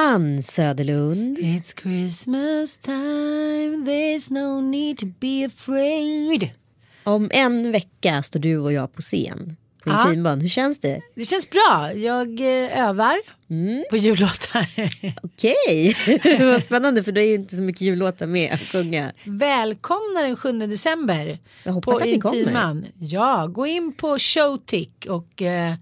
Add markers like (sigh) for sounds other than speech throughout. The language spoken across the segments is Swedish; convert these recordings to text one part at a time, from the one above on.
Ann Söderlund. It's Christmas time, there's no need to be afraid. Om en vecka står du och jag på scen på Ja. Hur känns det? Det känns bra, jag eh, övar på jullåtar. (laughs) Okej, (laughs) vad spännande för det är ju inte så mycket jullåtar med att sjunga. Välkomna den 7 december. Jag hoppas på att ni kommer. Ja, gå in på Showtick och eh,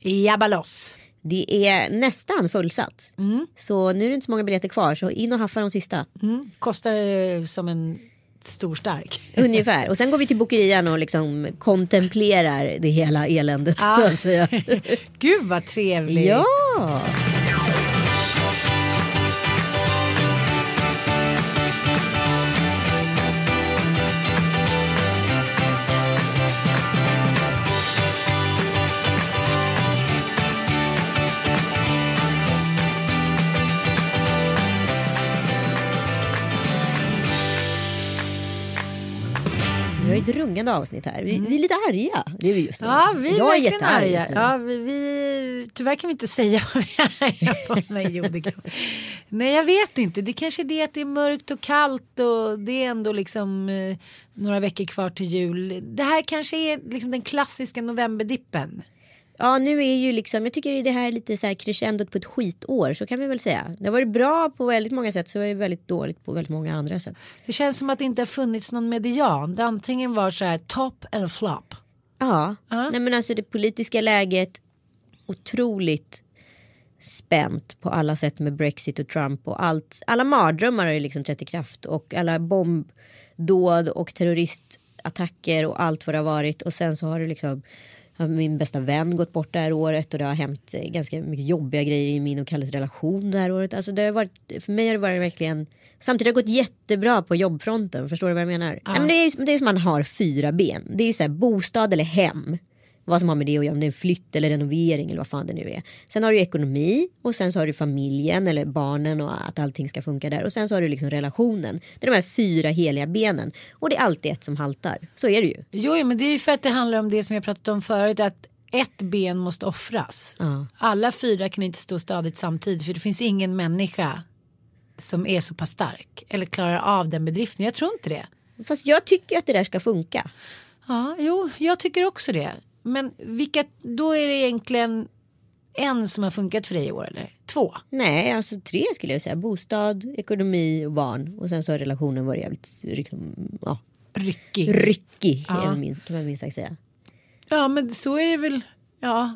jabba loss. Det är nästan fullsatt. Mm. Så nu är det inte så många biljetter kvar så in och haffa de sista. Mm. Kostar eh, som en stor stark. (laughs) Ungefär. Och sen går vi till bokerian och liksom kontemplerar det hela eländet så att säga. (laughs) Gud vad trevligt. ja! Ett rungande avsnitt här. Vi, vi är lite arga. Det är vi just nu. Ja, vi är jag är jättearg arga. just nu. Ja, vi, vi, tyvärr kan vi inte säga (laughs) vad vi är arga på. Nej, jo, det kan. Nej, jag vet inte. Det kanske är det att det är mörkt och kallt och det är ändå liksom eh, några veckor kvar till jul. Det här kanske är liksom den klassiska novemberdippen. Ja nu är ju liksom, jag tycker det här är lite så här crescendot på ett skitår så kan vi väl säga. Det har varit bra på väldigt många sätt så är det väldigt dåligt på väldigt många andra sätt. Det känns som att det inte har funnits någon median. Det antingen var så här topp eller flop. Ja, Ja. nej men alltså det politiska läget otroligt spänt på alla sätt med Brexit och Trump och allt. Alla mardrömmar har ju liksom trätt i kraft och alla bombdåd och terroristattacker och allt vad det har varit och sen så har det liksom har min bästa vän gått bort det här året och det har hänt eh, ganska mycket jobbiga grejer i min och Kalles relation det här året. Alltså det har varit, för mig har det varit verkligen Samtidigt har det gått jättebra på jobbfronten. Förstår du vad jag menar? Nej, men det, är, det är som man har fyra ben. Det är ju så här, bostad eller hem. Vad som har med det att göra. Om det är en flytt eller renovering eller vad fan det nu är. Sen har du ekonomi och sen så har du familjen eller barnen och att allting ska funka där. Och sen så har du liksom relationen. Det är de här fyra heliga benen. Och det är alltid ett som haltar. Så är det ju. Jo, men det är ju för att det handlar om det som jag pratat om förut. Att ett ben måste offras. Ja. Alla fyra kan inte stå stadigt samtidigt. För det finns ingen människa som är så pass stark. Eller klarar av den bedriften. Jag tror inte det. Fast jag tycker att det där ska funka. Ja, jo, jag tycker också det. Men vilka, då är det egentligen en som har funkat för dig i år eller? Två? Nej, alltså tre skulle jag säga. Bostad, ekonomi och barn. Och sen så har relationen varit jävligt liksom, ja, Ryckig. ryckig. Ja. Kan man minst- kan man minst sagt säga. Ja, men så är det väl. Ja,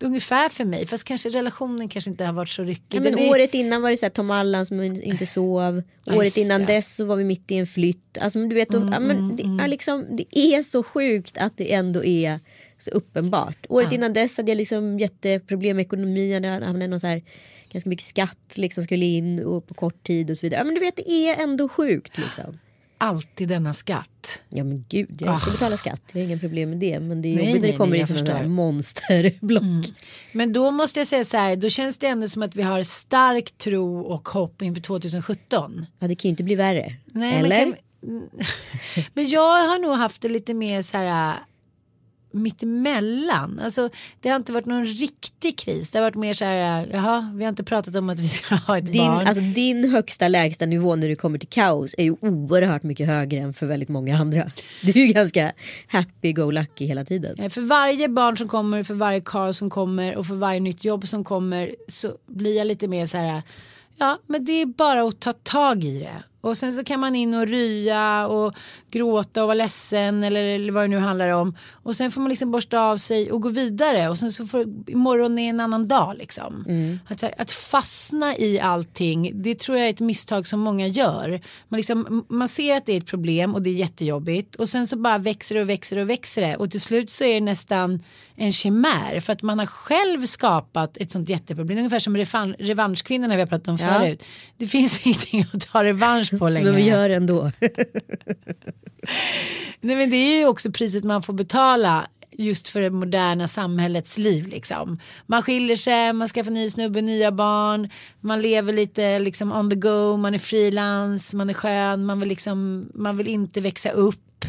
ungefär för mig. Fast kanske relationen kanske inte har varit så ryckig. Ja, men är- året innan var det så här Tom Allan som inte sov. Ja, året innan det. dess så var vi mitt i en flytt. Alltså, du vet, Mm, ja, men det, är liksom, det är så sjukt att det ändå är så uppenbart. Året innan dess hade jag liksom jätteproblem med ekonomin. Jag hamnade någon så här, ganska mycket skatt liksom skulle in och på kort tid och så vidare. Ja, men du vet det är ändå sjukt liksom. Alltid denna skatt. Ja men gud, jag ska betala skatt. Jag har inga problem med det. Men det är Ah. Nej, jobbigt när det kommer nej, jag sådana här monsterblock. Men då måste jag säga så här. Då känns det ändå som att vi har stark tro och hopp inför 2017. Ja det kan ju inte bli värre. Nej, Eller? Men, kan, (laughs) men jag har nog haft det lite mer så här. Mittemellan. Alltså, det har inte varit någon riktig kris. Det har varit mer så här, jaha, vi har inte pratat om att vi ska ha ett Din, barn. alltså, din högsta lägsta nivå när du kommer till kaos är ju oerhört mycket högre än för väldigt många andra. Du är ju ganska happy-go-lucky hela tiden. Eh, För varje barn som kommer, för varje karl som kommer och för varje nytt jobb som kommer så blir jag lite mer så här. Ja, men det är bara att ta tag i det. Och sen så kan man in och rya och gråta och vara ledsen eller, vad det nu handlar om. Och sen får man liksom borsta av sig och gå vidare. Och sen så får imorgon är en annan dag liksom. Att, så här, att fastna i allting, det tror jag är ett misstag som många gör. Man, liksom, man ser att det är ett problem och det är jättejobbigt. Och sen så bara växer det och växer och växer det. Och till slut så är det nästan en chimär. För att man har själv skapat ett sånt jätteproblem. Ungefär som revan- revanschkvinnorna vi har pratat om Ja. förut. Det finns (laughs) ingenting att ta revansch på längre. Men vi gör det ändå. (laughs) Nej men det är ju också priset man får betala just för det moderna samhällets liv liksom. Man skiljer sig, man skaffar ny snubbe, nya barn, man lever lite liksom on the go, man är frilans, man är skön, man vill liksom, man vill inte växa upp.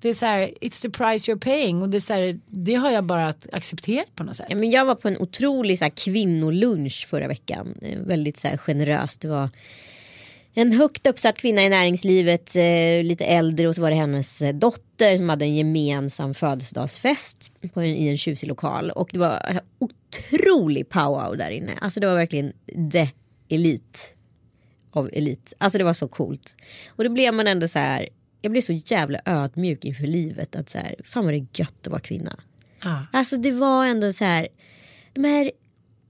Det är så här, it's the price you're paying och det är så här, det har jag bara accepterat på något sätt. Ja, men jag var på en otrolig så här, kvinnolunch förra veckan. Eh, Väldigt så här, generöst. Det var en högt uppsatt kvinna i näringslivet, eh, lite äldre och så var det hennes eh, dotter som hade en gemensam födelsedagsfest på en, i en tjusig lokal. Och det var eh, otrolig powwow där inne. Alltså det var verkligen the elit av elit. Alltså det var så coolt. Och då blev man ändå så här, jag blev så jävla ödmjuk inför livet att så här, fan vad det är gött att vara kvinna. Ja. Alltså det var ändå så här. De här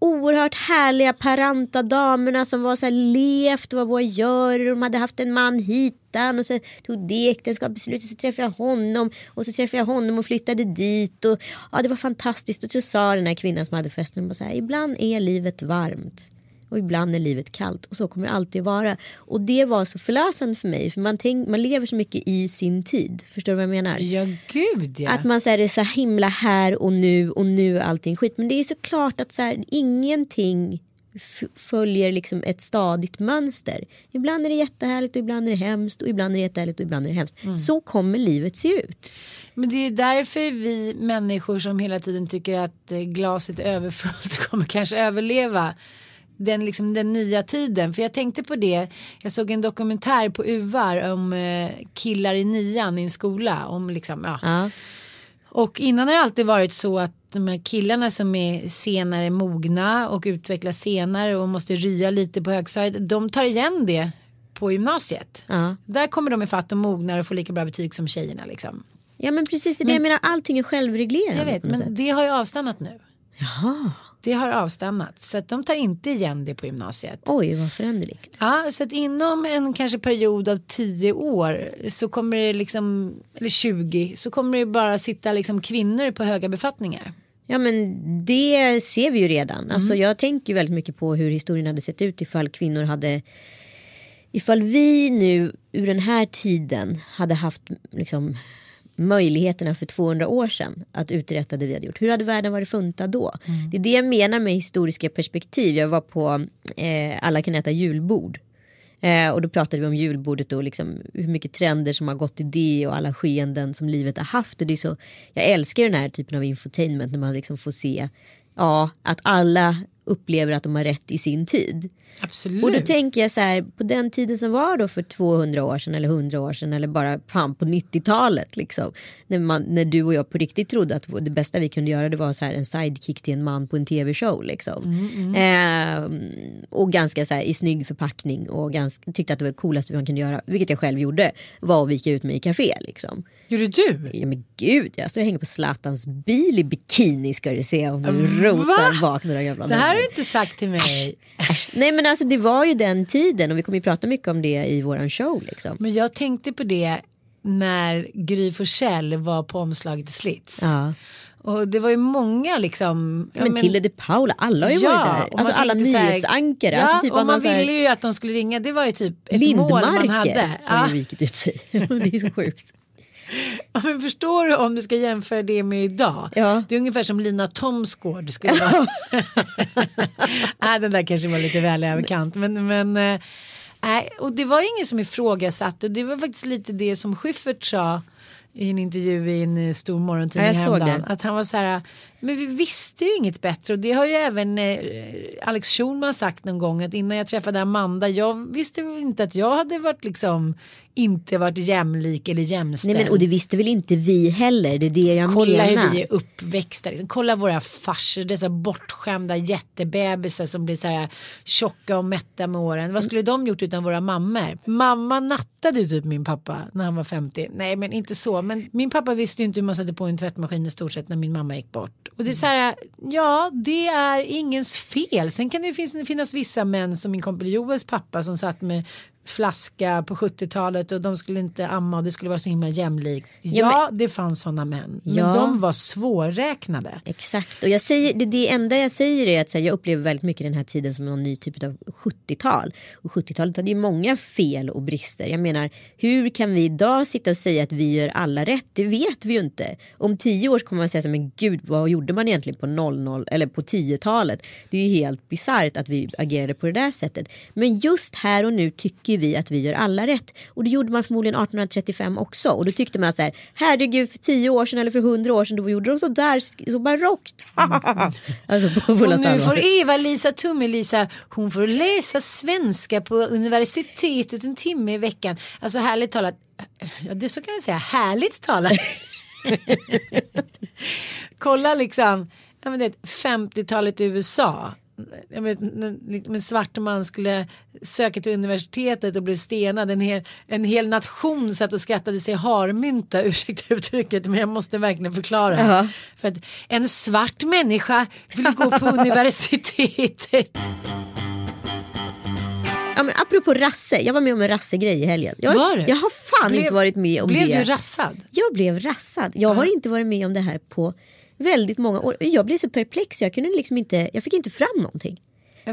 oerhört härliga paranta damerna som var så här levt och vad våra gör. De hade haft en man hitan och så tog det äktenskapsbeslutet så träffade jag honom och så träffade jag honom och flyttade dit och ja det var fantastiskt och så sa den här kvinnan som hade festen bara så här ibland är livet varmt och ibland är livet kallt och så kommer det alltid vara. Och det var så förlösande för mig för man, tänk, man lever så mycket i sin tid. Förstår du vad jag menar? Ja gud ja. Att man säger det är så himla här och nu och nu är allting skit. Men det är såklart att så här, ingenting följer liksom ett stadigt mönster. Ibland är det jättehärligt och ibland är det hemskt och ibland är det jättehärligt och ibland är det hemskt. Så kommer livet se ut. Men det är därför vi människor som hela tiden tycker att eh, glaset är överfullt (laughs) kommer kanske överleva den, liksom, den nya tiden. För jag tänkte på det, jag såg en dokumentär på UVAR om eh, killar i nian i en skola. Om liksom, ja. Ja. Och innan har det alltid varit så att de här killarna som är senare mogna och utvecklas senare och måste rya lite på högstadiet. De tar igen det på gymnasiet. Ja. Där kommer de ifatt och mognar och får lika bra betyg som tjejerna. Liksom. ja men precis det det jag menar. Allting är självreglerande. Jag vet, men sätt. det har ju avstannat nu. Jaha. Det har avstannat så att de tar inte igen det på gymnasiet. Oj vad föränderligt. Ja, så att inom en kanske period av 10 år så kommer det liksom, eller 20, så kommer det bara sitta liksom kvinnor på höga befattningar. Ja men det ser vi ju redan. Alltså jag tänker väldigt mycket på hur historien hade sett ut ifall kvinnor hade Ifall vi nu ur den här tiden hade haft liksom möjligheterna för 200 år sedan att uträtta det vi hade gjort. Hur hade världen varit funtad då? Det är det jag menar med historiska perspektiv. Jag var på eh, Alla kan äta julbord. Eh, och då pratade vi om julbordet och liksom hur mycket trender som har gått i det och alla skeenden som livet har haft. Och det är så, jag älskar den här typen av infotainment när man liksom får se ja, att alla upplever att de har rätt i sin tid. Absolut. Och då tänker jag så här på den tiden som var då för 200 år sedan eller 100 år sedan eller bara fan på 90-talet liksom. När, man, när du och jag på riktigt trodde att det bästa vi kunde göra det var så här en sidekick till en man på en tv-show liksom. Eh, och ganska så här i snygg förpackning och ganska, tyckte att det var det coolaste man kunde göra, vilket jag själv gjorde, var att vika ut mig i café liksom. Gjorde du? Ja men gud, jag står och hänger på Zlatans bil i bikini ska du se om du rotar bak några jävla Det här har du inte sagt till mig. Nej men alltså det var ju den tiden och vi kommer ju prata mycket om det i våran show liksom. Men jag tänkte på det när Gry Forssell var på omslaget i Slits. Ja. Och det var ju många liksom. ja, Men Tilde de Paula, alla har ju Ja, varit där. Alltså alla nyhetsankare. Ja, alltså typ och man ville ju att de skulle ringa. Det var ju typ ett mål man Lindmarker hade. har Ja. ju vikit ut sig. (laughs) det är så sjukt. (laughs) Ja, men förstår du om du ska jämföra det med idag? Ja. Det är ungefär som Lina Thomsgård skulle vara. (laughs) Nej, den där kanske var lite väl överkant. Men, men, nej, och det var ingen som ifrågasatte. Det var faktiskt lite det som Schyffert sa i en intervju i en eh, stor morgontidning Ja, häromdagen. Att han var så här, men vi visste ju inget bättre och det har ju även eh, Alex Schulman sagt någon gång att innan jag träffade Amanda, jag visste inte att jag hade varit liksom inte varit jämlik eller jämställd. Nej men och det visste väl inte vi heller, det är det jag Kolla menar. hur vi är uppväxta. Liksom. Kolla våra farsor, dessa bortskämda jättebebisar som blir så här tjocka och mätta med åren. Vad skulle de gjort utan våra mammor? Mamma nattade ju typ min pappa när han var 50. Nej men inte så. Men min pappa visste ju inte hur man satte på en tvättmaskin i stort sett när min mamma gick bort. Och det är så här, ja det är ingens fel. Sen kan det finnas, finnas vissa män som min kompis Joels pappa som satt med flaska på 70-talet och de skulle inte amma och det skulle vara så himla jämlikt. Ja, Ja, det fanns sådana män. Men Ja. de var svårräknade. Exakt och jag säger, det, det enda jag säger är att här, jag upplever väldigt mycket den här tiden som någon ny typ av 70-tal. Och 70-talet hade ju många fel och brister. Jag menar hur kan vi idag sitta och säga att vi gör alla rätt? Det vet vi ju inte. Om tio år kommer man säga så här, men gud vad gjorde man egentligen på 00 eller på 10-talet? Det är ju helt bisarrt att vi agerade på det där sättet. Men just här och nu tycker vi att vi gör alla rätt. Och det gjorde man förmodligen 1835 också. Och då tyckte man att så här, herregud för 10 år sedan eller för 100 år sedan då gjorde de så där så barockt. (laughs) alltså på Och fullaste nu får Eva-Lisa Tumme-Lisa, hon får läsa svenska på universitetet en timme i veckan. Alltså härligt talat, ja det så kan vi säga, härligt talat. (laughs) Kolla liksom, ja, men det är 50-talet i USA. Jag vet, en svart man skulle söka till universitetet och blev stenad. En hel, en hel nation satt och skrattade sig harmynta, (laughs) ursäkta uttrycket men jag måste verkligen förklara. Jaha. För att en svart människa ville gå på (laughs) universitetet. Ja, men apropå rasse, jag var med om en rassegrej i helgen. Jag, Var du? jag har fan Blev- inte varit med om Blev det. du rassad? Jag blev rassad. Jag har inte varit med om det här på väldigt många år. Jag blev så perplex, jag, kunde liksom inte, jag fick inte fram någonting.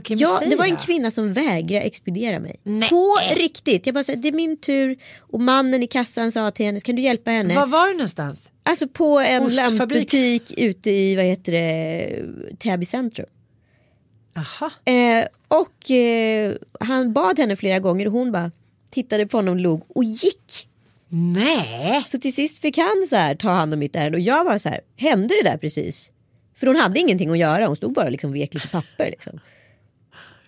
Ja, det var en kvinna som vägrade expediera mig. Nej. På riktigt. Jag bara sa, det är min tur. Och mannen i kassan sa till henne, kan du hjälpa henne? Var var du någonstans? Alltså på en Ostfabrik. lampbutik ute i, vad heter det, Täby centrum. Aha. Eh, och eh, han bad henne flera gånger och hon bara tittade på honom, log och gick. Nej. Så till sist fick han så här, ta hand om mitt ärende och jag var så här, hände det där precis? För hon hade ingenting att göra, hon stod bara liksom och vek lite papper. Liksom. (sighs)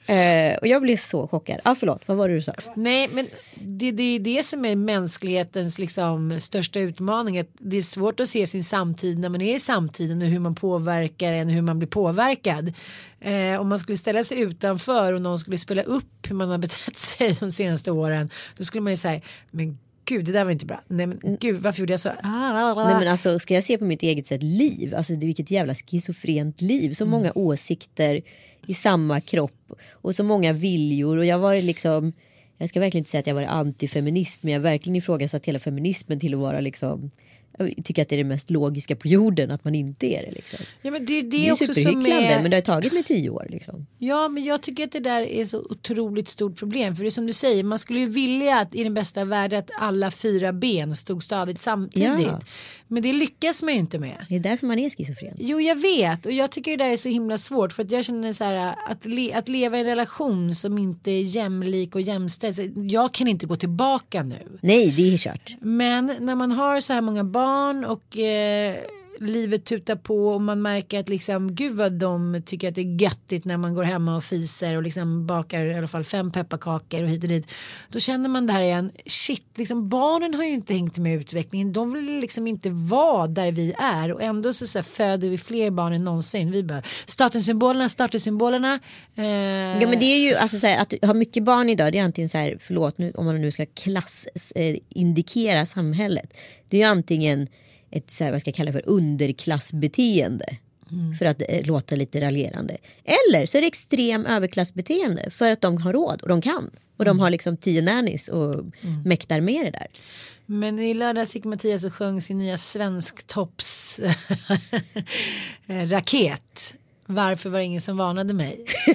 Eh, och jag blev så chockad. Ah, förlåt, vad var det du sa? Nej men det, det är det som är mänsklighetens liksom, största utmaning. Det är svårt att se sin samtid när man är i samtiden och hur man påverkar en och hur man blir påverkad. Eh, om man skulle ställa sig utanför och någon skulle spela upp hur man har betett (laughs) sig de senaste åren. Då skulle man ju säga men gud det där var inte bra. Nej men gud varför gjorde jag så? Ah, Nej men alltså ska jag se på mitt eget sätt liv, alltså vilket jävla schizofrent liv. Så många åsikter i samma kropp och så många viljor och jag varit liksom jag ska verkligen inte säga att jag varit antifeminist men jag har verkligen ifrågasatt hela feminismen till att vara liksom jag tycker att det är det mest logiska på jorden att man inte är det. Liksom. Ja men det, det, Det är också superhycklande är... men det har tagit mig tio år. Liksom. Ja men jag tycker att det där är så otroligt stort problem. För det är som du säger, man skulle ju vilja att i den bästa världen att alla fyra ben stod stadigt samtidigt. Ja. Men det lyckas man ju inte med. Det är därför man är schizofren. Jo jag vet och jag tycker det där är så himla svårt för att jag känner så här att, le, att leva i en relation som inte är jämlik och jämställd. Jag kan inte gå tillbaka nu. Nej det är kört. Men när man har så här många barn och eh, livet tutar på och man märker att liksom gud vad de tycker att det är göttigt när man går hemma och fiser och liksom bakar i alla fall fem pepparkakor och hit och dit. Då känner man det här igen, shit liksom barnen har ju inte hängt med i utvecklingen. De vill liksom inte vara där vi är och ändå så, så här, föder vi fler barn än någonsin. Vi bara statussymbolerna, statussymbolerna. Eh, Ja men det är ju alltså så här, att ha mycket barn idag det är antingen så här, förlåt nu om man nu ska klass eh, indikera samhället. Det är ju antingen ett så här, vad ska jag kalla för underklassbeteende. För att eh, låta lite raljerande. Eller så är det extrem överklassbeteende för att de har råd och de kan. Och de har liksom tio nannies och mäktar med det där. Men i lördags gick Mattias och sjöng sin nya svensktopps (laughs) raket. Varför var det ingen som varnade mig? (laughs)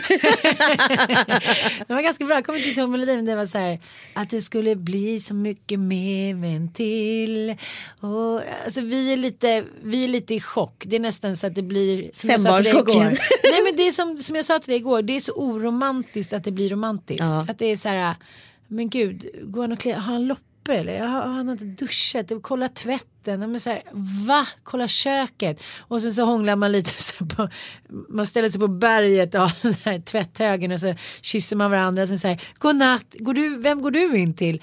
det var ganska bra, jag kommer inte ihåg melodin men det var så här att det skulle bli så mycket mer men till. Och, alltså, vi, är lite, vi är lite i chock. Det är nästan så att det blir som jag sa till dig igår. Nej men det är som, som jag sa till dig igår, det är så oromantiskt att det blir romantiskt. Ja. Att det är så här, men gud, går han och klä, har han loppis? Papper eller? Ja, han har inte duschat. Kolla tvätten. Men så här, va? Kolla köket. Och sen så hånglar man lite (laughs) så på, man ställer sig på berget av (laughs) den här tvätthögen och så kysser man varandra. Och sen så här, godnatt, går du, vem går du in till?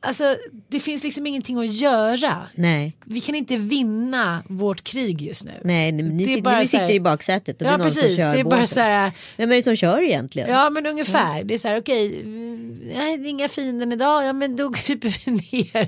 Alltså det finns liksom ingenting att göra. Nej. Vi kan inte vinna vårt krig just nu. Nej, ni, ni, sitter, bara ni här- sitter i baksätet och Ja det är någon precis, som kör det är bara båten. så här. Vem är det som kör egentligen? Ja men ungefär. Det är så här okej. mm, nej är inga fienden idag. Ja men då kryper vi ner.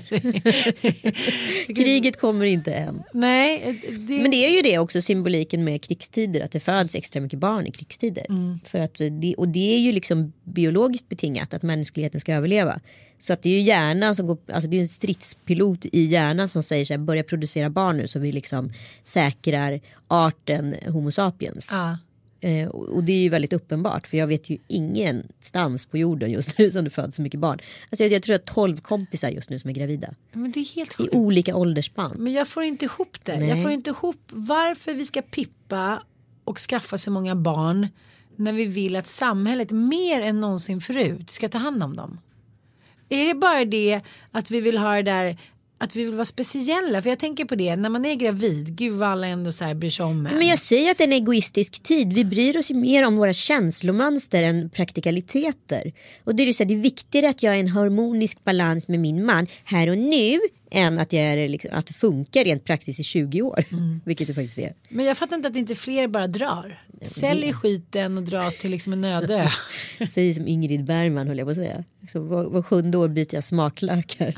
(laughs) Kriget kommer inte än. nej. Det, Men det är ju det också symboliken med krigstider. Att det föds extra mycket barn i krigstider. Mm. För att det, och det är ju liksom biologiskt betingat att mänskligheten ska överleva. Så att det är ju hjärnan som går, alltså det är en stridspilot i hjärnan som säger så här, börja producera barn nu så vi liksom säkrar arten Homo sapiens. ja. Eh, och och det är ju väldigt uppenbart för jag vet ju ingenstans på jorden just nu (laughs) som det föds så mycket barn. Alltså jag, jag tror att 12 kompisar just nu som är gravida. Men det är helt I olika åldersspann. Men jag får inte ihop det. Nej. Jag får inte ihop varför vi ska pippa och skaffa så många barn när vi vill att samhället mer än någonsin förut ska ta hand om dem. Är det bara det att vi vill ha det där att vi vill vara speciella? För jag tänker på det när man är gravid. Gud vad alla ändå så här bryr sig om en. Men jag säger att det är en egoistisk tid. Vi bryr oss ju mer om våra känslomönster än praktikaliteter. Och det är ju så här, det är viktigare att jag är en harmonisk balans med min man här och nu än att, jag är, liksom, att det funkar rent praktiskt i 20 år. (laughs) Vilket det faktiskt är. Men jag fattar inte att inte fler bara drar. Sälj skiten och dra till liksom en öde. (laughs) Säger som Ingrid Bergman höll jag på att säga. Liksom, var, var sjunde år byter jag smaklökar.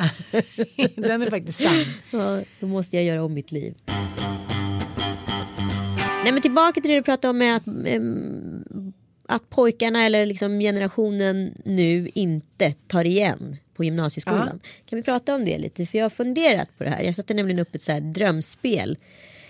(laughs) Den är faktiskt sann. Ja, då måste jag göra om mitt liv. Nej men tillbaka till det du pratade om med att, att pojkarna eller liksom generationen nu inte tar igen på gymnasieskolan. Kan vi prata om det lite? För jag har funderat på det här. Jag satte nämligen upp ett så drömspel.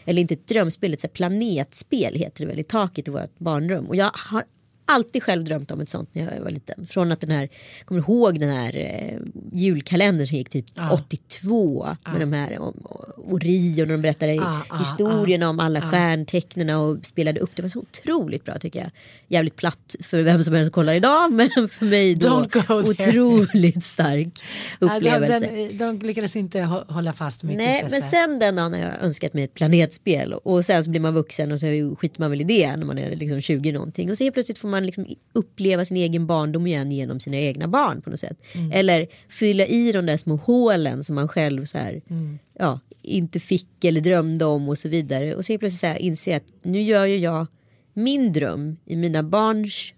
Eller inte ett drömspel, ett så planetspel heter det väl i taket i vårt barnrum. Och jag har alltid själv drömt om ett sånt när jag var liten. Från att den här, kommer ihåg den här eh, julkalendern som gick typ 82 med de här om, Orion och de berättade ja, historierna om alla stjärntecknen och spelade upp. Det var så otroligt bra tycker jag. Jävligt platt för vem som helst kollar idag (laughs) men för mig då otroligt stark upplevelse. Den, de lyckades inte hå- hålla fast mitt Nej intresse. men sen den dagen har jag önskat mig ett planetspel och sen så blir man vuxen och så skiter man väl i det när man är liksom 20 någonting och så helt plötsligt får man liksom uppleva sin egen barndom igen genom sina egna barn på något sätt. Mm. Eller fylla i de där små hålen som man själv så här, Mm. ja, inte fick eller drömde om och så vidare. Och så plötsligt så här inse att nu gör ju jag min dröm i mina barns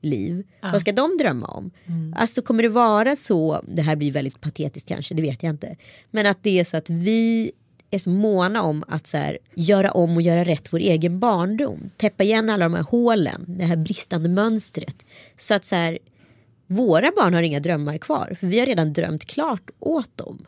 liv. Vad ska de drömma om? Alltså kommer det vara så, det här blir väldigt patetiskt kanske, det vet jag inte. Men att det är så att vi är så måna om att så här, göra om och göra rätt vår egen barndom. Täppa igen alla de här hålen, det här bristande mönstret. Så att så här, våra barn har inga drömmar kvar. För vi har redan drömt klart åt dem.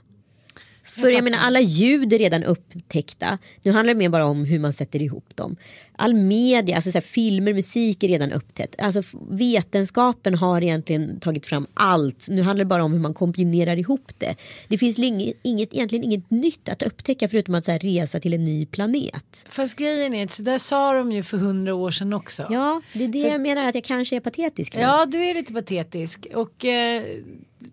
För jag, menar alla ljud är redan upptäckta. Nu handlar det mer bara om hur man sätter ihop dem. All media, alltså så här, filmer, musik är redan upptäckt. Alltså vetenskapen har egentligen tagit fram allt. Nu handlar det bara om hur man kombinerar ihop det. Det finns inget, egentligen inget nytt att upptäcka förutom att så här, resa till en ny planet. Fast grejen är så där sa de ju för hundra år sedan också. Ja, det är det Så- jag menar att jag kanske är patetisk. nu. Ja, du är lite patetisk. Och eh,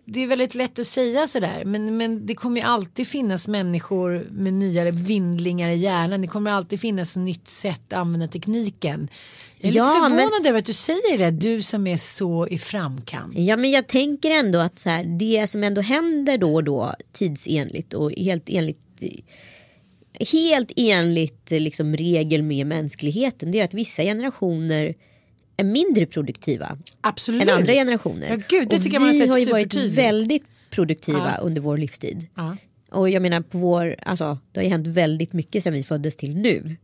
det är väldigt lätt att säga sådär. Men, men det kommer ju alltid finnas människor med nyare vindlingar i hjärnan. Det kommer alltid finnas ett nytt sätt att använda tekniken. Jag är Ja, lite men- förvånad över att du säger det. Du som är så i framkant. Ja men jag tänker ändå att så här, det som ändå händer då och då tidsenligt och helt enligt helt enligt liksom, regel med mänskligheten det är att vissa generationer är mindre produktiva Absolut. än andra generationer. Ja, gud, det och tycker jag man har vi sett har ju varit väldigt produktiva Ja. under vår livstid. Ja. Och jag menar på vår, alltså det har ju hänt väldigt mycket sedan vi föddes till nu.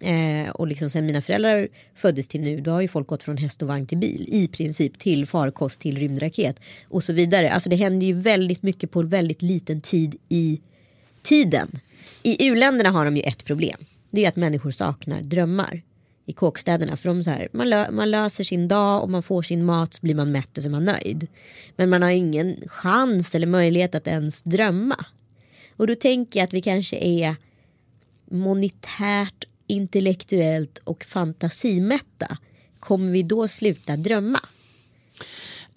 Eh, och liksom sen mina föräldrar föddes till nu då har ju folk gått från häst och vagn till bil. I princip till farkost till rymdraket. Och så vidare. Alltså det händer ju väldigt mycket på väldigt liten tid i tiden. I u-länderna har de ju ett problem. Det är att människor saknar drömmar. I kåkstäderna. För de så här, man, lö, man löser sin dag och man får sin mat så blir man mätt och så är man nöjd. Men man har ingen chans eller möjlighet att ens drömma. Och då tänker jag att vi kanske är monetärt, intellektuellt och fantasimätta. Kommer vi då sluta drömma?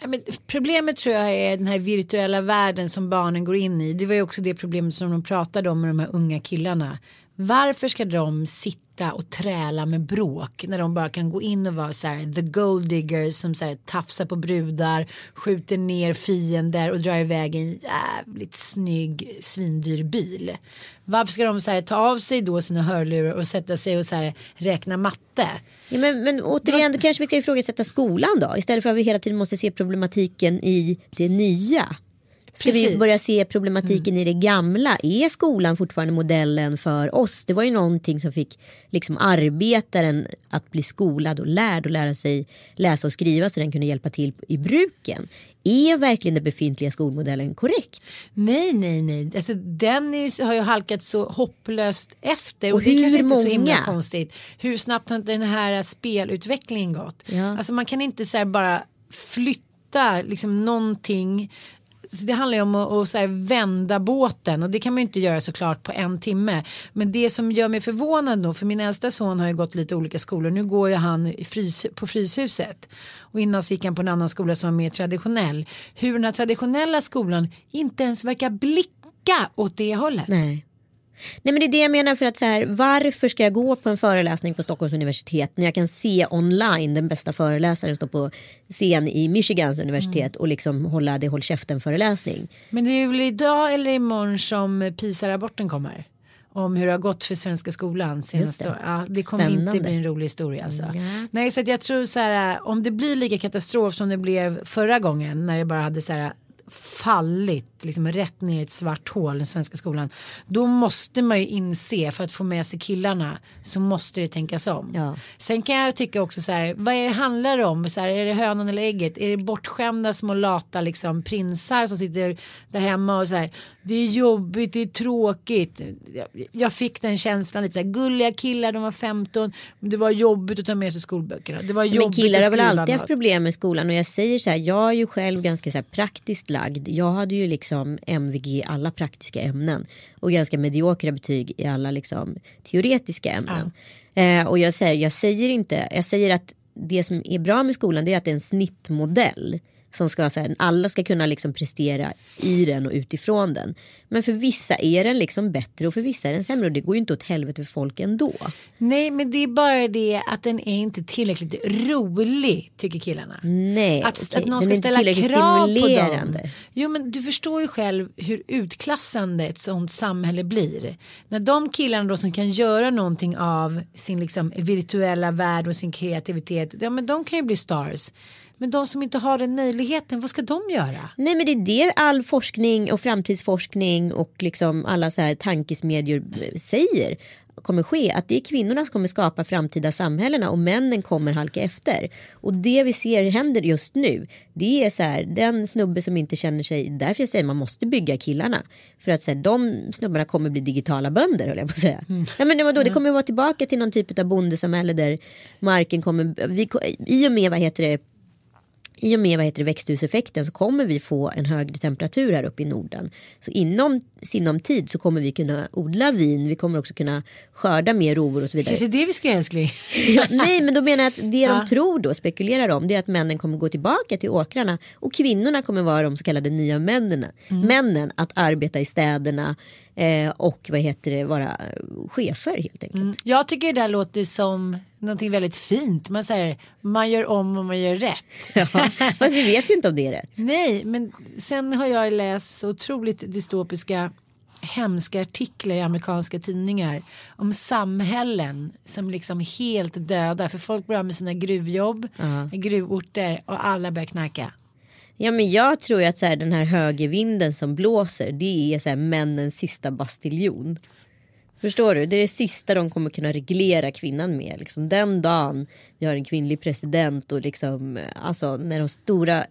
Men problemet tror jag är den här virtuella världen som barnen går in i. Det var ju också det problemet som de pratade om med de här unga killarna. Varför ska de sitta och träla med bråk när de bara kan gå in och vara så här the gold diggers som så här tafsar på brudar, skjuter ner fiender och drar iväg en jävligt snygg svindyr bil. Varför ska de så här ta av sig då sina hörlurar och sätta sig och så här räkna matte? Ja, men, men återigen, då kanske vi ska ifrågasätta skolan då. Istället för att vi hela tiden måste se problematiken i det nya. Ska vi Precis. börja se problematiken i det gamla? Är skolan fortfarande modellen för oss? Det var ju någonting som fick liksom arbetaren att bli skolad och lärd och lära sig läsa och skriva så den kunde hjälpa till i bruken. Är verkligen den befintliga skolmodellen korrekt? Nej, nej, nej. Alltså, den är, har ju halkat så hopplöst efter. Och, Och det är kanske inte är så himla konstigt. Hur snabbt har inte den här spelutvecklingen gått? Ja. Alltså man kan inte så bara flytta liksom någonting. Så det handlar ju om att, att så här vända båten och det kan man ju inte göra såklart på en timme. Men det som gör mig förvånad då, för min äldsta son har ju gått lite olika skolor. Nu går ju han i frys, på Fryshuset. Och innan så gick han på en annan skola som var mer traditionell. Hur den här traditionella skolan inte ens verkar blicka åt det hållet. Nej. Nej men det är det jag menar för att så här, varför ska jag gå på en föreläsning på Stockholms universitet när jag kan se online den bästa föreläsaren stå på scen i Michigans universitet och liksom hålla det håll käften föreläsning. Men det är väl idag eller imorgon som PISA-rapporten kommer? Om hur det har gått för svenska skolan senaste det. år. Ja, det kommer inte Spännande. bli en rolig historia alltså. Ja. Nej så att jag tror så här om det blir lika katastrof som det blev förra gången när det bara hade så här fallit liksom rätt ner i ett svart hål den svenska skolan. Då måste man ju inse för att få med sig killarna så måste det tänkas om. Ja. Sen kan jag tycka också så här, vad är det handlar det om? Så här, är det hönan eller ägget? Är det bortskämda små lata liksom prinsar som sitter där hemma och så här, det är jobbigt, det är tråkigt. Jag, fick den känslan lite så här, gulliga killar, de var 15, men det var jobbigt att ta med sig skolböckerna. Det var Men jobbigt killar att har väl alltid haft problem med skolan och jag säger så här, jag är ju själv ganska så här praktiskt lagd. Jag hade ju liksom MVG i alla praktiska ämnen och ganska mediokra betyg i alla liksom teoretiska ämnen. Eh, och jag säger, jag säger inte, jag säger att det som är bra med skolan det är att det är en snittmodell. Som ska, så här, alla ska kunna liksom prestera i den och utifrån den. Men för vissa är den liksom bättre och för vissa är den sämre. Och det går ju inte åt helvete för folk ändå. Nej men det är bara det att den är inte tillräckligt rolig tycker killarna. Nej, Att, okej. att någon ska ställa krav på dem. Jo men du förstår ju själv hur utklassande ett sånt samhälle blir. När de killarna då som kan göra någonting av sin liksom virtuella värld och sin kreativitet. Ja men de kan ju bli stars. Men de som inte har den möjligheten, vad ska de göra? Nej men det är det all forskning och framtidsforskning och liksom alla så här tankesmedjor säger kommer ske. Att det är kvinnorna som kommer skapa framtida samhällena och männen kommer halka efter. Och det vi ser händer just nu. Det är så här den snubbe som inte känner sig. Därför jag säger man måste bygga killarna. För att så här, de snubbarna kommer bli digitala bönder höll jag på att säga. Ja, men vadå, det kommer vara tillbaka till någon typ av bondesamhälle där marken kommer. Vi, I och med vad heter det i och med vad heter det, växthuseffekten så kommer vi få en högre temperatur här uppe i Norden. Så inom sinom tid så kommer vi kunna odla vin, vi kommer också kunna skörda mer rovor och så vidare. Kanske det vi ska älskling. (laughs) Ja, nej men då menar jag att det Ja. de tror då, spekulerar om, det är att männen kommer gå tillbaka till åkrarna och kvinnorna kommer vara de så kallade nya männen. Mm. Männen att arbeta i städerna eh, och vad heter det, vara chefer helt enkelt. Mm. Jag tycker det där låter som någonting väldigt fint. Man säger man gör om och man gör rätt. (laughs) Ja, fast vi vet ju inte om det är rätt. Nej, men sen har jag läst så otroligt dystopiska hemska artiklar i amerikanska tidningar om samhällen som liksom helt döda för folk börjar med sina gruvjobb, gruvorter och alla börjar knarka. Ja men jag tror ju att så här, den här högervinden som blåser det är så här, männens sista bastiljon. Förstår du? Det är det sista de kommer kunna reglera kvinnan med. Liksom, den dagen vi har en kvinnlig president och liksom, alltså, när de stora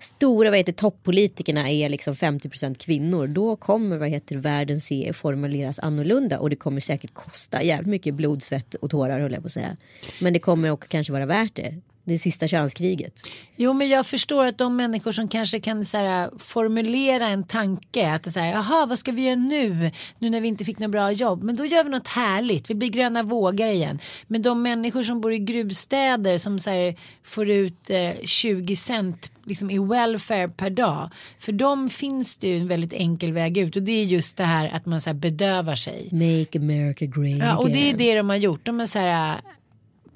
Stora vad heter, toppolitikerna är liksom 50% kvinnor. Då kommer vad heter, världen se formuleras annorlunda. Och det kommer säkert kosta jävligt mycket blod, svett och tårar höll jag på att säga. Men det kommer också kanske vara värt det det sista chanskriget. Jo men jag förstår att de människor som kanske kan så här, formulera en tanke. Att det är jaha vad ska vi göra nu? Nu när vi inte fick något bra jobb. Men då gör vi något härligt. Vi blir gröna vågar igen. Men de människor som bor i gruvstäder som så här, får ut eh, 20 cent liksom i welfare per dag. För dem finns det ju en väldigt enkel väg ut. Och det är just det här att man så här, bedövar sig. Make America great Ja, och det är again. det de har gjort. De är så här,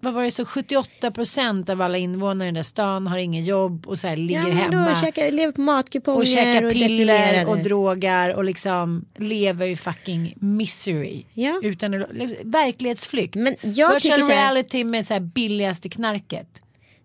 vad var det så 78 procent av alla invånare i den där stan har ingen jobb och så här ligger Ja, hemma. då käkar, lever på matkuponger och käkar och piller och drogar och liksom lever i fucking misery. Ja. Utan verklighetsflykt. Men jag Virtual tycker här- reality med så här billigaste knarket.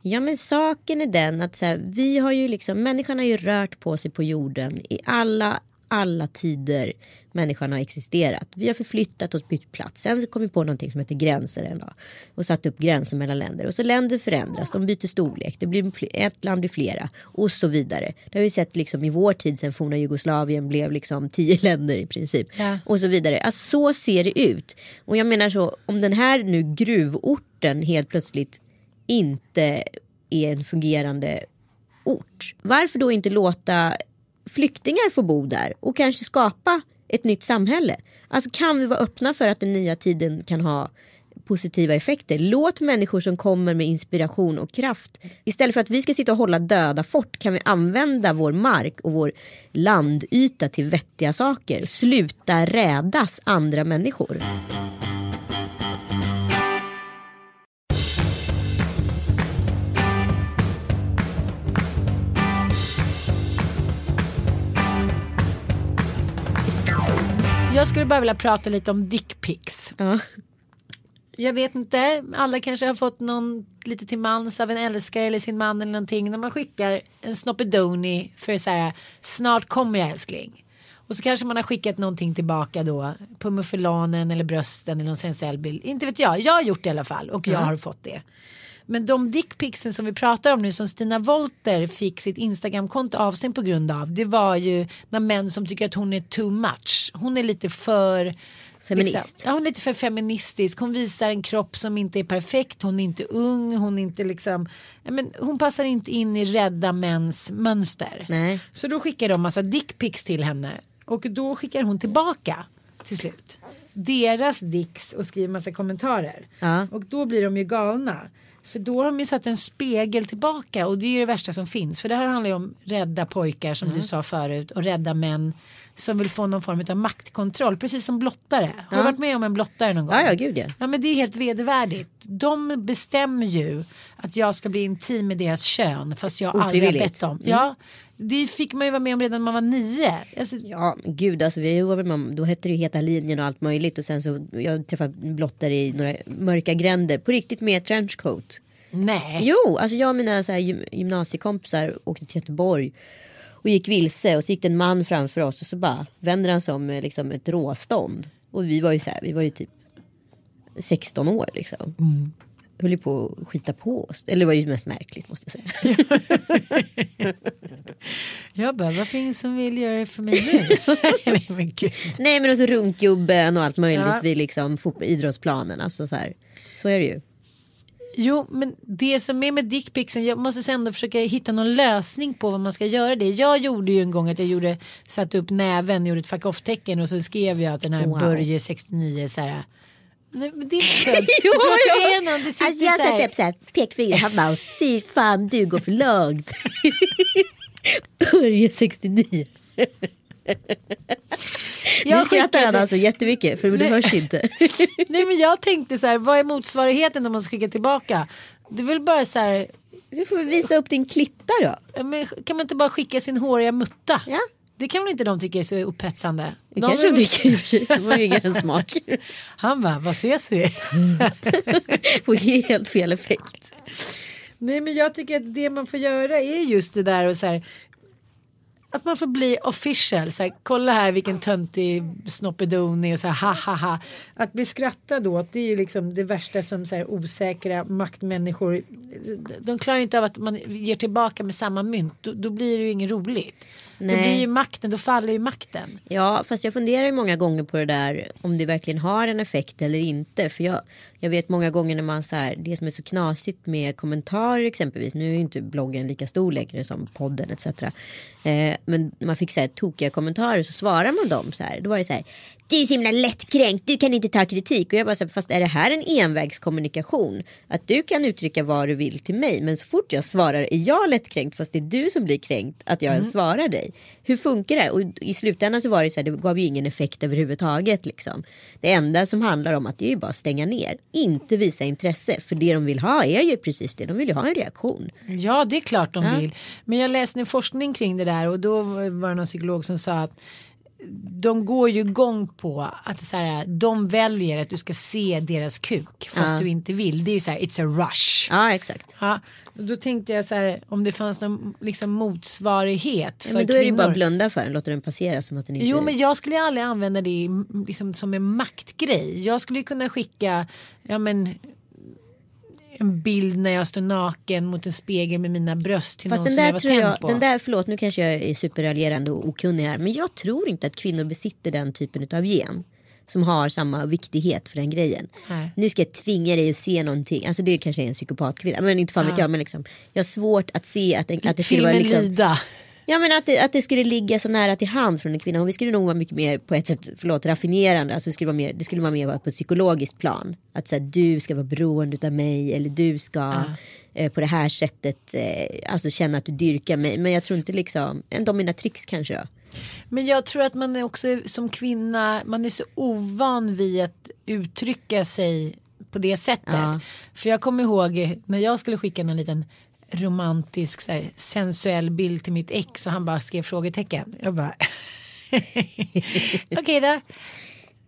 Ja men saken är den att så här, vi har ju liksom, människan har ju rört på sig på jorden i alla, alla tider människan har existerat. Vi har förflyttat oss, bytt plats. Sen kom vi på någonting som heter gränser en dag. Och satt upp gränser mellan länder. Och så länder förändras, de byter storlek. Det blir ett land blir flera. Och så vidare. Det har vi sett liksom i vår tid sen forna Jugoslavien blev liksom tio (laughs) länder i princip. Ja. Och så vidare. Alltså så ser det ut. Och jag menar så, om den här nu gruvorten helt plötsligt inte är en fungerande ort. Varför då inte låta flyktingar få bo där och kanske skapa ett nytt samhälle? Alltså kan vi vara öppna för att den nya tiden kan ha positiva effekter. Låt människor som kommer med inspiration och kraft. Istället för att vi ska sitta och hålla döda fort kan vi använda vår mark och vår landyta till vettiga saker. Sluta rädas andra människor. Jag skulle bara vilja prata lite om dickpics. Ja. Jag vet inte, alla kanske har fått någon lite till mans av en älskare eller sin man eller någonting. När man skickar en snoppedoni för så här, snart kommer jag älskling. Och så kanske man har skickat någonting tillbaka då på muffelanen eller brösten eller någon sensuell bild. Inte vet jag, jag har gjort det i alla fall och jag har fått det. Men de dickpicsen som vi pratar om nu som Stina Wolter fick sitt Instagramkonto avstängd på grund av. Det var ju när män som tycker att hon är too much. Hon är lite för Feminist. Liksom, ja, hon är lite för feministisk. Hon visar en kropp som inte är perfekt. Hon är inte ung. Hon är inte liksom. Men hon passar inte in i rädda mäns mönster. Nej. Så då skickar de massa dickpics till henne. Och då skickar hon tillbaka till slut. Deras dicks och skriver massa kommentarer. Ja. Och då blir de ju galna. För då har de ju satt en spegel tillbaka och det är ju det värsta som finns. För det här handlar ju om rädda pojkar som Mm. du sa förut och rädda män som vill få någon form av maktkontroll. Precis som blottare. Har du varit med om en blottare någon gång? Ja, ja, gud ja. Ja men det är helt vedervärdigt. De bestämmer ju att jag ska bli intim med deras kön fast jag aldrig har bett om. Ja, det fick man ju vara med om redan när man var nio. Alltså, Ja, gud alltså vi var med om, då hette det ju Heta linjen och allt möjligt och sen så jag träffade blottare i några mörka gränder på riktigt med trenchcoat. Nej. Jo, alltså jag och mina så här, gym- gymnasiekompisar åkte till Göteborg och gick vilse och så gick det en man framför oss och så bara vänder han sig om med liksom ett råstånd. Och vi var ju så här, vi var ju typ 16 år liksom. Höll ju på att skita på oss. Eller det var ju mest märkligt måste jag säga. (laughs) Jag bara, vad finns som vill göra det för mig nu? (laughs) nej men gud. Nej men och så runkgubben och allt möjligt Ja. vid liksom idrottsplanen. Alltså så här. Så är det ju. Jo men det som är med dickpicsen, jag måste ändå försöka hitta någon lösning på vad man ska göra det. Jag gjorde ju en gång att jag gjorde, satte upp näven, gjorde ett fuck off tecken och så skrev jag att den här Wow. Börje 69 så här. Nej men det är inte skönt. (laughs) Jo, Jag jo. det sitter Alltså jag så här. satte upp pekfinger. Han bara fy fan du går för långt. (laughs) Börje 69. Jag nu skrattar han alltså jättemycket för det hörs inte. (laughs) Nej men jag tänkte så här, vad är motsvarigheten om man ska skicka tillbaka? Det är väl bara så här, Du får väl visa upp din klitta då. men kan man inte bara skicka sin håriga mutta? Ja. Det kan väl inte de tycka är så upphetsande? Det De kanske de tycker i och för sig. Det var ju ingen (laughs) smak. Han bara, vad ses vi? (laughs) Får helt fel effekt. Nej men jag tycker att det man får göra är just det där och så här. Att man får bli official. Så här, kolla här vilken töntig snoppedoni och så här ha ha ha. Att bli skrattad åt det är ju liksom det värsta som så här, osäkra maktmänniskor. De klarar inte av att man ger tillbaka med samma mynt. Då, då blir det ju inget roligt. Då Nej. blir ju makten, då faller ju makten. Ja, fast jag funderar ju många gånger på det där om det verkligen har en effekt eller inte. För jag Jag vet många gånger när man så här, det som är så knasigt med kommentarer exempelvis. Nu är ju inte bloggen lika stor längre som podden etc. Eh, men man fick så här tokiga kommentarer så svarar man dem så här. Då var det så här. Du är så himla lättkränkt, du kan inte ta kritik. Och jag bara så här, fast är det här en envägskommunikation? Att du kan uttrycka vad du vill till mig. Men så fort jag svarar är jag lättkränkt fast det är du som blir kränkt att jag Mm. svarar dig. Hur funkar det? Och i slutändan så var det så här, det gav ju ingen effekt överhuvudtaget. Liksom. Det enda som handlar om att det är ju bara att stänga ner. Inte visa intresse. För det de vill ha är ju precis det. De vill ju ha en reaktion. Ja, det är klart de Ja. vill. Men jag läste en forskning kring det där och då var det någon psykolog som sa att de går ju igång på att så här, de väljer att du ska se deras kuk fast Ja. du inte vill. Det är ju så här, it's a rush. Ja exakt. Ja, och då tänkte jag så här om det fanns någon liksom motsvarighet för Ja, men då är det bara kvinnor. att blunda för den. Låta den passera som att den inte... Jo men jag skulle aldrig använda det liksom, som en maktgrej. Jag skulle ju kunna skicka ja, men, en bild när jag står naken mot en spegel med mina bröst till Fast någon den som jag där var tror jag, på. den där, förlåt nu kanske jag är superraljerande och okunnig här. Men jag tror inte att kvinnor besitter den typen av gen. Som har samma viktighet för den grejen. Nej. Nu ska jag tvinga dig att se någonting. Alltså det kanske är en psykopatkvinna. Men inte fan vet jag. Men liksom, jag har svårt att se att, att det skulle vara liksom, Lida. Ja men att det, att det skulle ligga så nära till hands från en kvinna. Och vi skulle nog vara mycket mer på ett sätt, förlåt, raffinerande. Alltså det skulle vara mer, det skulle vara mer på ett psykologiskt plan. Att säga du ska vara beroende av mig. Eller du ska eh, på det här sättet eh, alltså känna att du dyrkar mig. Men jag tror inte liksom, en dominatrix kanske då. Men jag tror att man är också som kvinna, man är så ovan vid att uttrycka sig på det sättet. Ja. För jag kommer ihåg när jag skulle skicka någon liten romantisk så här, sensuell bild till mitt ex och han bara skrev frågetecken. Jag bara (laughs) okej då.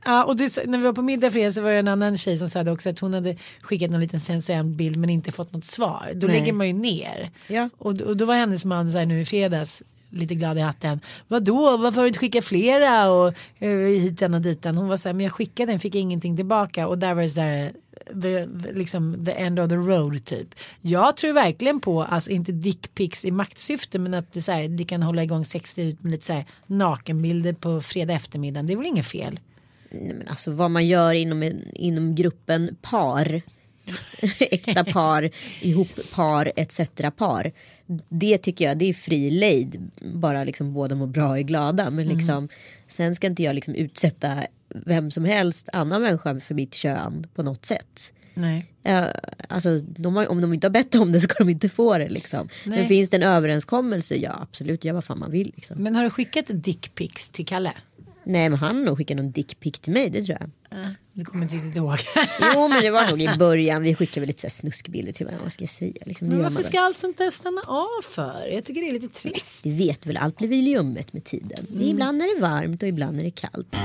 Ja, och det, när vi var på middag fredag så var det en annan tjej som sa också att hon hade skickat någon liten sensuell bild men inte fått något svar. Då Nej. lägger man ju ner. Ja. Och, och då var hennes man så här nu i fredags lite glad i hatten. Vadå, varför har du inte skickat flera och eh, hitan och ditan. Hon var så här, men jag skickade den, fick ingenting tillbaka och där var det så här the, the, liksom the end of the road typ. Jag tror verkligen på, alltså inte dickpics i maktsyfte men att det, så här, det kan hålla igång 60 ut med lite så här nakenbilder på fredag eftermiddag. Det är väl inget fel. Nej, men alltså vad man gör inom, inom gruppen par. (laughs) Äkta par, ihop par, etc. par. Det tycker jag det är fri lejd. Bara liksom båda mår bra och är glada. Men liksom, sen ska inte jag liksom utsätta vem som helst annan människa för mitt kön på något sätt. Nej. Ja, alltså, de har, om de inte har bett om det ska de inte få det. Liksom. Nej. Men finns det en överenskommelse? Ja absolut, gör vad fan man vill. Liksom. Men har du skickat dickpics till Kalle? Nej men han har nog skickat någon dickpic till mig, det tror jag. Äh, du kommer inte riktigt ihåg. Jo (laughs) men det var nog i början. Vi skickade väl lite så här snuskbilder till varandra. Vad ska jag säga? Liksom, Men varför ska allt sånt där stanna av för? Jag tycker det är lite trist. väl. Du vet väl, allt blir väl ljummet med tiden. Mm. Ibland är det varmt och ibland är det kallt.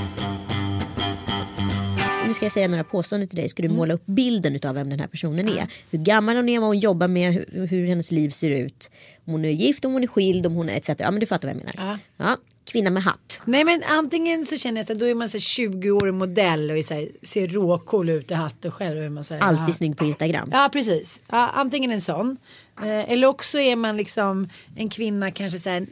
Nu ska jag säga några påståenden till dig. Ska du Mm. måla upp bilden av vem den här personen är? Hur gammal hon är, vad hon jobbar med, hur, hur hennes liv ser ut. Om hon är gift, om hon är skild, om hon är etc. Ja men du fattar vad jag menar. Ja. Kvinna med hatt. Nej men antingen så känner jag så här, då är man så här 20-årig modell och är så här, ser råcool ut i hatt och själv är man så här, Alltid ja. snygg på Instagram. Ja precis. Ja, antingen en sån. Eh, eller också är man liksom en kvinna kanske så här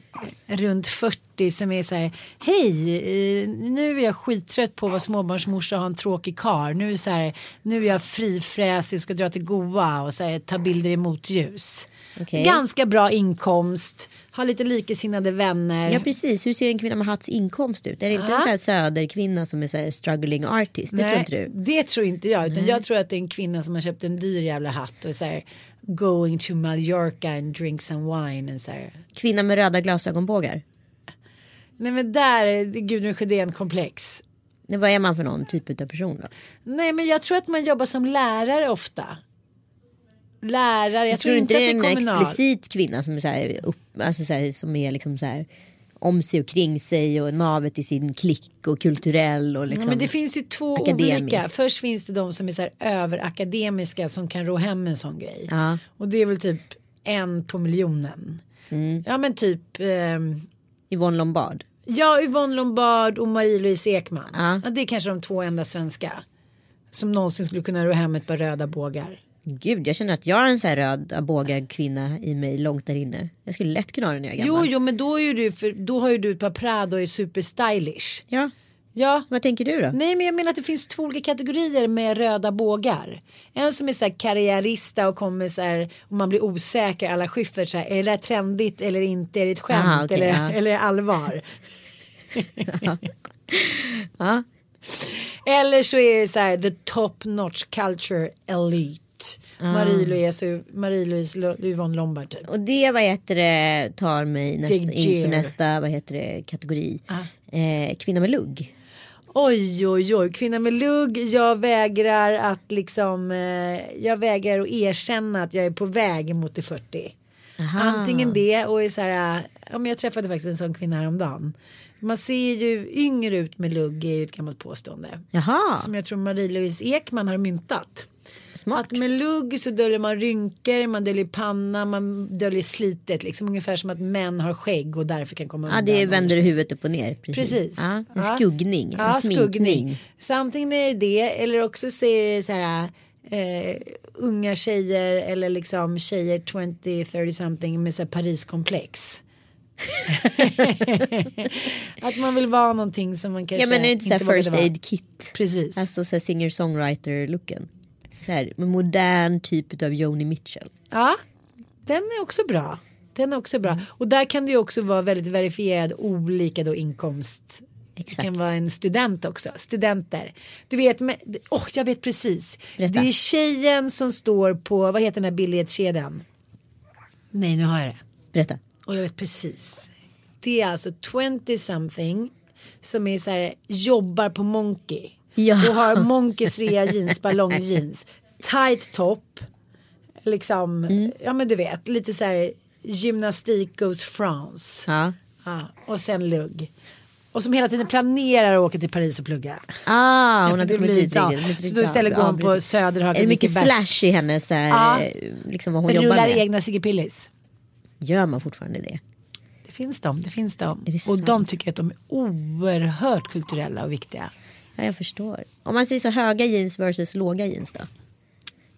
runt 40 som är så här. Hej, eh, nu är jag skittrött på att vara småbarnsmorsa och ha en tråkig kar. Nu är, så här, nu är jag frifräsig och ska dra till Goa och så här, ta bilder i motljus. Okej. Ganska bra inkomst. Har lite likasinnade vänner. Ja precis, hur ser en kvinna med hatts inkomst ut? Är det inte en Ja. sån här söderkvinna som är så struggling artist? Det tror inte du? det tror inte jag. Utan jag tror att det är en kvinna som har köpt en dyr jävla hatt och så här going to Mallorca and drink some wine. And så här. Kvinna med röda glasögonbågar? Nej men där är Gudrun Sjödén komplex. Nej, Vad är man för någon typ av person då? Nej men jag tror att man jobbar som lärare ofta. Lärare, jag, Jag tror inte att det är en kommunal. explicit kvinna som är, så här, upp, alltså så här, som är liksom så här om sig och kring sig och navet i sin klick och kulturell och liksom. Ja, men det finns ju två akademisk. olika. Först finns det de som är så här överakademiska som kan ro hem en sån grej. Ja. Och det är väl typ en på miljonen. Mm. Ja men typ ehm, Yvonne Lombard. Ja, Yvonne Lombard och Marie-Louise Ekman. Ja. Ja. det är kanske de två enda svenska. Som någonsin skulle kunna ro hem ett par röda bågar. Gud, jag känner att jag är en så här röd bågad kvinna i mig långt där inne. Jag skulle lätt kunna ha det när jag är Jo, gammal. jo, men då, är ju du, för, då har ju du ett par Prada och är superstylish. Ja, Ja. Vad tänker du då? Nej men jag menar att det finns två olika kategorier med röda bågar. En som är så här karriärista och kommer så här och man blir osäker alla Schyffert så här, är det där trendigt eller inte, är det ett skämt Aha, okej, eller, ja. eller allvar? (laughs) Ja. (laughs) Eller så är det så här the top notch culture elite. Marie-Louise Marie-Louise Lo- Yvonne Lombard typ. Och det vad heter det tar mig nästa, in på nästa vad heter det, kategori. Ah. Eh, kvinna med lugg. Oj oj oj, kvinna med lugg. Jag vägrar att liksom, eh, jag vägrar att erkänna att jag är på väg mot det 40. Aha. Antingen det och är så här, ja, men jag träffade faktiskt en sån kvinna häromdagen. Man ser ju yngre ut med lugg är ju ett gammalt påstående. Jaha, Som jag tror Marie-Louise Ekman har myntat. Smart. Att med lugg så döljer man rynkor, man döljer panna, man döljer slitet. Liksom ungefär som att män har skägg och därför kan komma Ja, det vänder åldersmässigt. huvudet upp och ner. Precis. Precis. Ja, en Ja. skuggning, en Ja, sminkning. skuggning. Antingen är det det eller också så är det så här eh, unga tjejer eller liksom tjejer 20-30 something med så här Pariskomplex. (laughs) att man vill vara någonting som man kanske Ja men är det inte så här first vara. aid kit? Precis. Alltså så här singer-songwriter looken. Så här, modern typ av Joni Mitchell. Ja, den är också bra. Den är också bra. Och där kan det ju också vara väldigt verifierad olika då inkomst. Det Exakt. kan vara en student också. Studenter. Du vet, men, oh, jag vet precis. Berätta. Det är tjejen som står på, vad heter den här billighetskedjan? Nej, nu har jag det. Berätta. Och jag vet precis. Det är alltså 20 something som är så här, jobbar på Monkey. Ja. Och har Monkeys rea jeans, ballongjeans. Tight top. Liksom, Mm. ja men du vet, lite så här gymnastik goes France. Ja. Ja, och sen lugg. Och som hela tiden planerar att åka till Paris och plugga. Ah, hon har inte kommit dit ja. riktigt. Så då istället går hon på precis. Söderhagen Är det mycket slash i hennes Ja. eh, liksom vad hon jobbar Rullar med? egna Sigge Pillis. Gör man fortfarande det? Det finns de, det finns de. Det och sant? de tycker att de är oerhört kulturella och viktiga. Ja, jag förstår. Om man säger så höga jeans versus låga jeans då?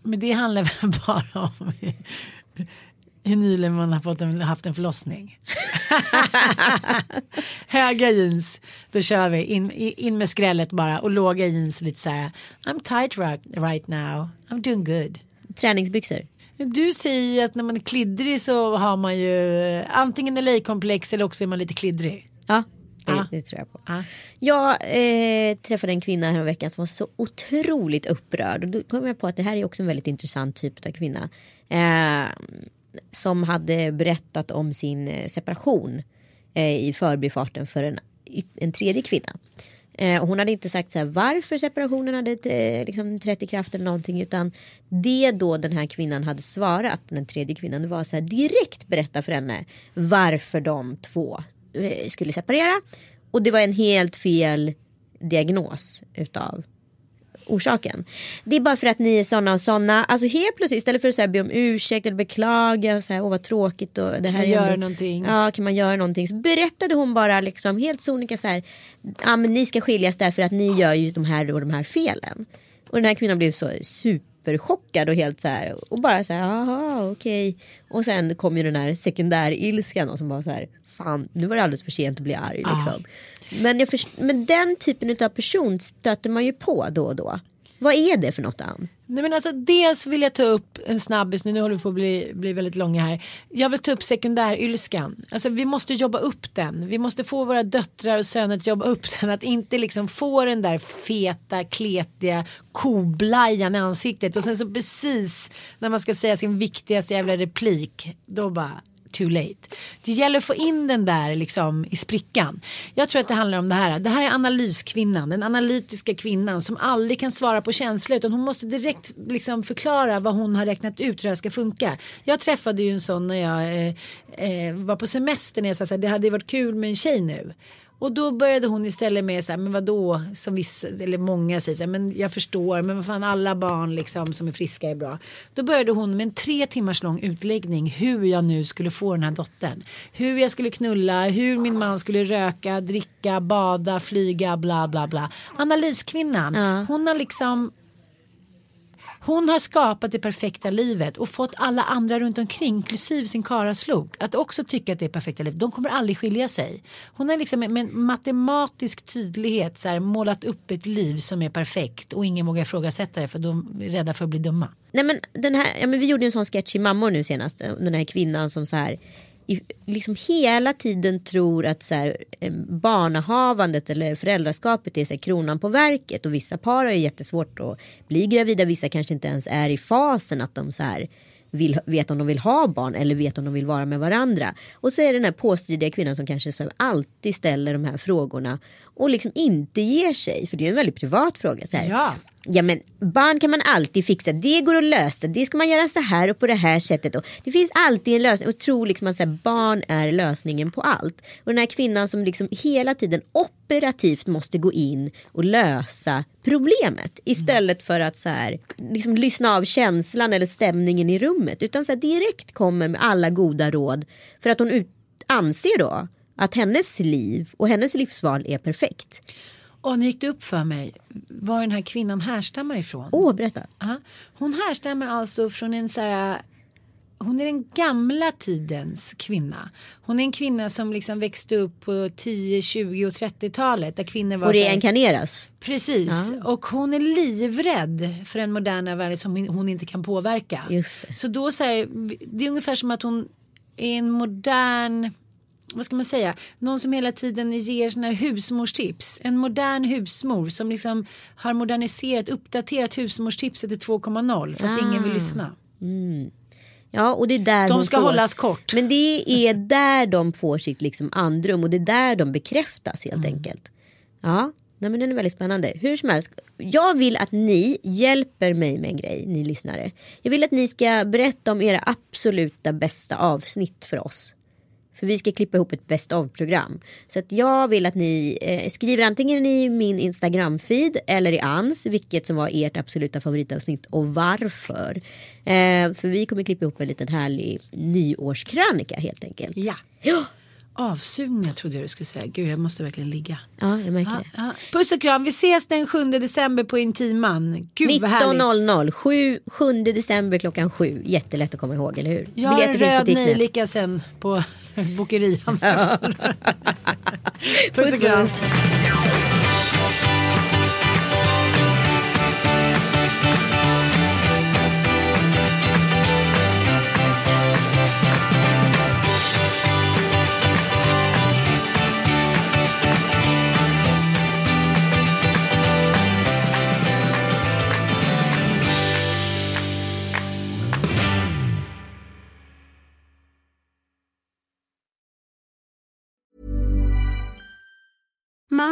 Men det handlar väl (laughs) bara om (laughs) hur nyligen man har fått en, haft en förlossning. (laughs) Höga jeans, då kör vi in, in med skrället bara och låga jeans lite så här. I'm tight right, right now, I'm doing good. Träningsbyxor? Du säger ju att när man är kliddrig så har man ju eh, antingen LA-komplex eller också är man lite kliddrig. Ja, det, Ja. det tror jag på. Ja. Jag eh, träffade en kvinna här veckan som var så otroligt upprörd. Och då kom jag på att det här är också en väldigt intressant typ av kvinna. Eh, som hade berättat om sin eh, separation eh, i förbifarten för en, en tredje kvinna. Eh, och hon hade inte sagt så här, varför separationen hade eh, liksom, trätt i kraft eller någonting. Utan det då den här kvinnan hade svarat, den tredje kvinnan, det var så här direkt berätta för henne varför de två skulle separera. Och det var en helt fel diagnos utav orsaken. Det är bara för att ni är såna och såna. Alltså helt plötsligt istället för att så här, be om ursäkt eller beklaga och så här, åh vad tråkigt och det här man göra någonting? Ja, kan man göra någonting? Så berättade hon bara liksom helt sonika så här. Ja, men ni ska skiljas därför att ni gör ju de här och de här felen. Och den här kvinnan blev så superchockad och helt så här och bara så här, jaha okej. Och sen kom ju den här sekundärilskan och som bara så här, fan nu var det alldeles för sent att bli arg liksom. Men, jag först- men den typen av person stöter man ju på då och då. Vad är det för något Ann? Nej men alltså dels vill jag ta upp en snabbis nu, nu håller vi på att bli, bli väldigt långa här. Jag vill ta upp sekundärylskan. Alltså vi måste jobba upp den. Vi måste få våra döttrar och söner att jobba upp den. Att inte liksom få den där feta, kletiga koblajan i ansiktet. Och sen så precis när man ska säga sin viktigaste jävla replik. Då bara too late. Det gäller att få in den där liksom i sprickan. Jag tror att det handlar om det här. Det här är analyskvinnan, den analytiska kvinnan som aldrig kan svara på känslor utan hon måste direkt liksom förklara vad hon har räknat ut hur det här ska funka. Jag träffade ju en sån när jag eh, eh, var på semester när jag sa att det hade varit kul med en tjej nu. Och då började hon istället med så här, men vadå, som vissa, eller många säger så här, men jag förstår, men vad fan alla barn liksom som är friska är bra. Då började hon med en tre timmars lång utläggning hur jag nu skulle få den här dottern. Hur jag skulle knulla, hur min man skulle röka, dricka, bada, flyga, bla bla bla. Analyskvinnan, Ja. hon har liksom hon har skapat det perfekta livet och fått alla andra runt omkring, inklusive sin karaslok, att också tycka att det är perfekta livet. De kommer aldrig skilja sig. Hon har liksom med matematisk tydlighet så här, målat upp ett liv som är perfekt och ingen vågar ifrågasätta det för de är rädda för att bli dumma. Nej men den här, ja, men vi gjorde en sån sketch i Mammor nu senast. Eh, den här kvinnan som så här liksom hela tiden tror att så här, barnahavandet eller föräldraskapet är så här, kronan på verket. Och vissa par har ju jättesvårt att bli gravida. Vissa kanske inte ens är i fasen att de så här, vill, vet om de vill ha barn eller vet om de vill vara med varandra. Och så är det den här påstridiga kvinnan som kanske så alltid ställer de här frågorna och liksom inte ger sig. För det är en väldigt privat fråga. Så här. Ja. Ja men barn kan man alltid fixa, det går att lösa, det ska man göra så här och på det här sättet. Och det finns alltid en lösning och tro liksom att så här, barn är lösningen på allt. Och den här kvinnan som liksom hela tiden operativt måste gå in och lösa problemet. Istället för att så här, liksom lyssna av känslan eller stämningen i rummet. Utan så här, direkt kommer med alla goda råd. För att hon ut, anser då att hennes liv och hennes livsval är perfekt. Och nu gick det upp för mig var den här kvinnan härstammar ifrån. Åh, oh, berätta. Aha. Hon härstammar alltså från en så här hon är den gamla tidens kvinna. Hon är en kvinna som liksom växte upp på 10, 20 och 30-talet. Där kvinnor var och reinkarneras. Precis. Ja. Och hon är livrädd för en moderna värld som hon inte kan påverka. Just det. Så då så här, det är ungefär som att hon är en modern vad ska man säga, någon som hela tiden ger såna här husmorstips. En modern husmor som liksom har moderniserat, uppdaterat husmorstipset till 2.0 fast ah. ingen vill lyssna. Mm. Ja, och det är där de ska får, hållas kort. Men det är där de får sitt liksom andrum och det är där de bekräftas helt mm. enkelt. Ja, nej, men den är väldigt spännande. Hur som helst, jag vill att ni hjälper mig med en grej, ni lyssnare. Jag vill att ni ska berätta om era absoluta bästa avsnitt för oss. För vi ska klippa ihop ett best of-program. Så att jag vill att ni eh, skriver antingen i min Instagram-feed eller i Ans. Vilket som var ert absoluta favoritavsnitt och varför. Eh, för vi kommer klippa ihop en liten härlig nyårskrönika helt enkelt. Ja. ja. Avsugning trodde jag du skulle säga. Gud jag måste verkligen ligga. Ja jag märker ja, det. Ja. Puss och kram. Vi ses den 7 december på Intiman. Gud 19.00. 7, 7 december klockan 7. Jättelätt att komma ihåg eller hur? Jag har röd nejlika sen på (laughs) bokerian. Puss och kram.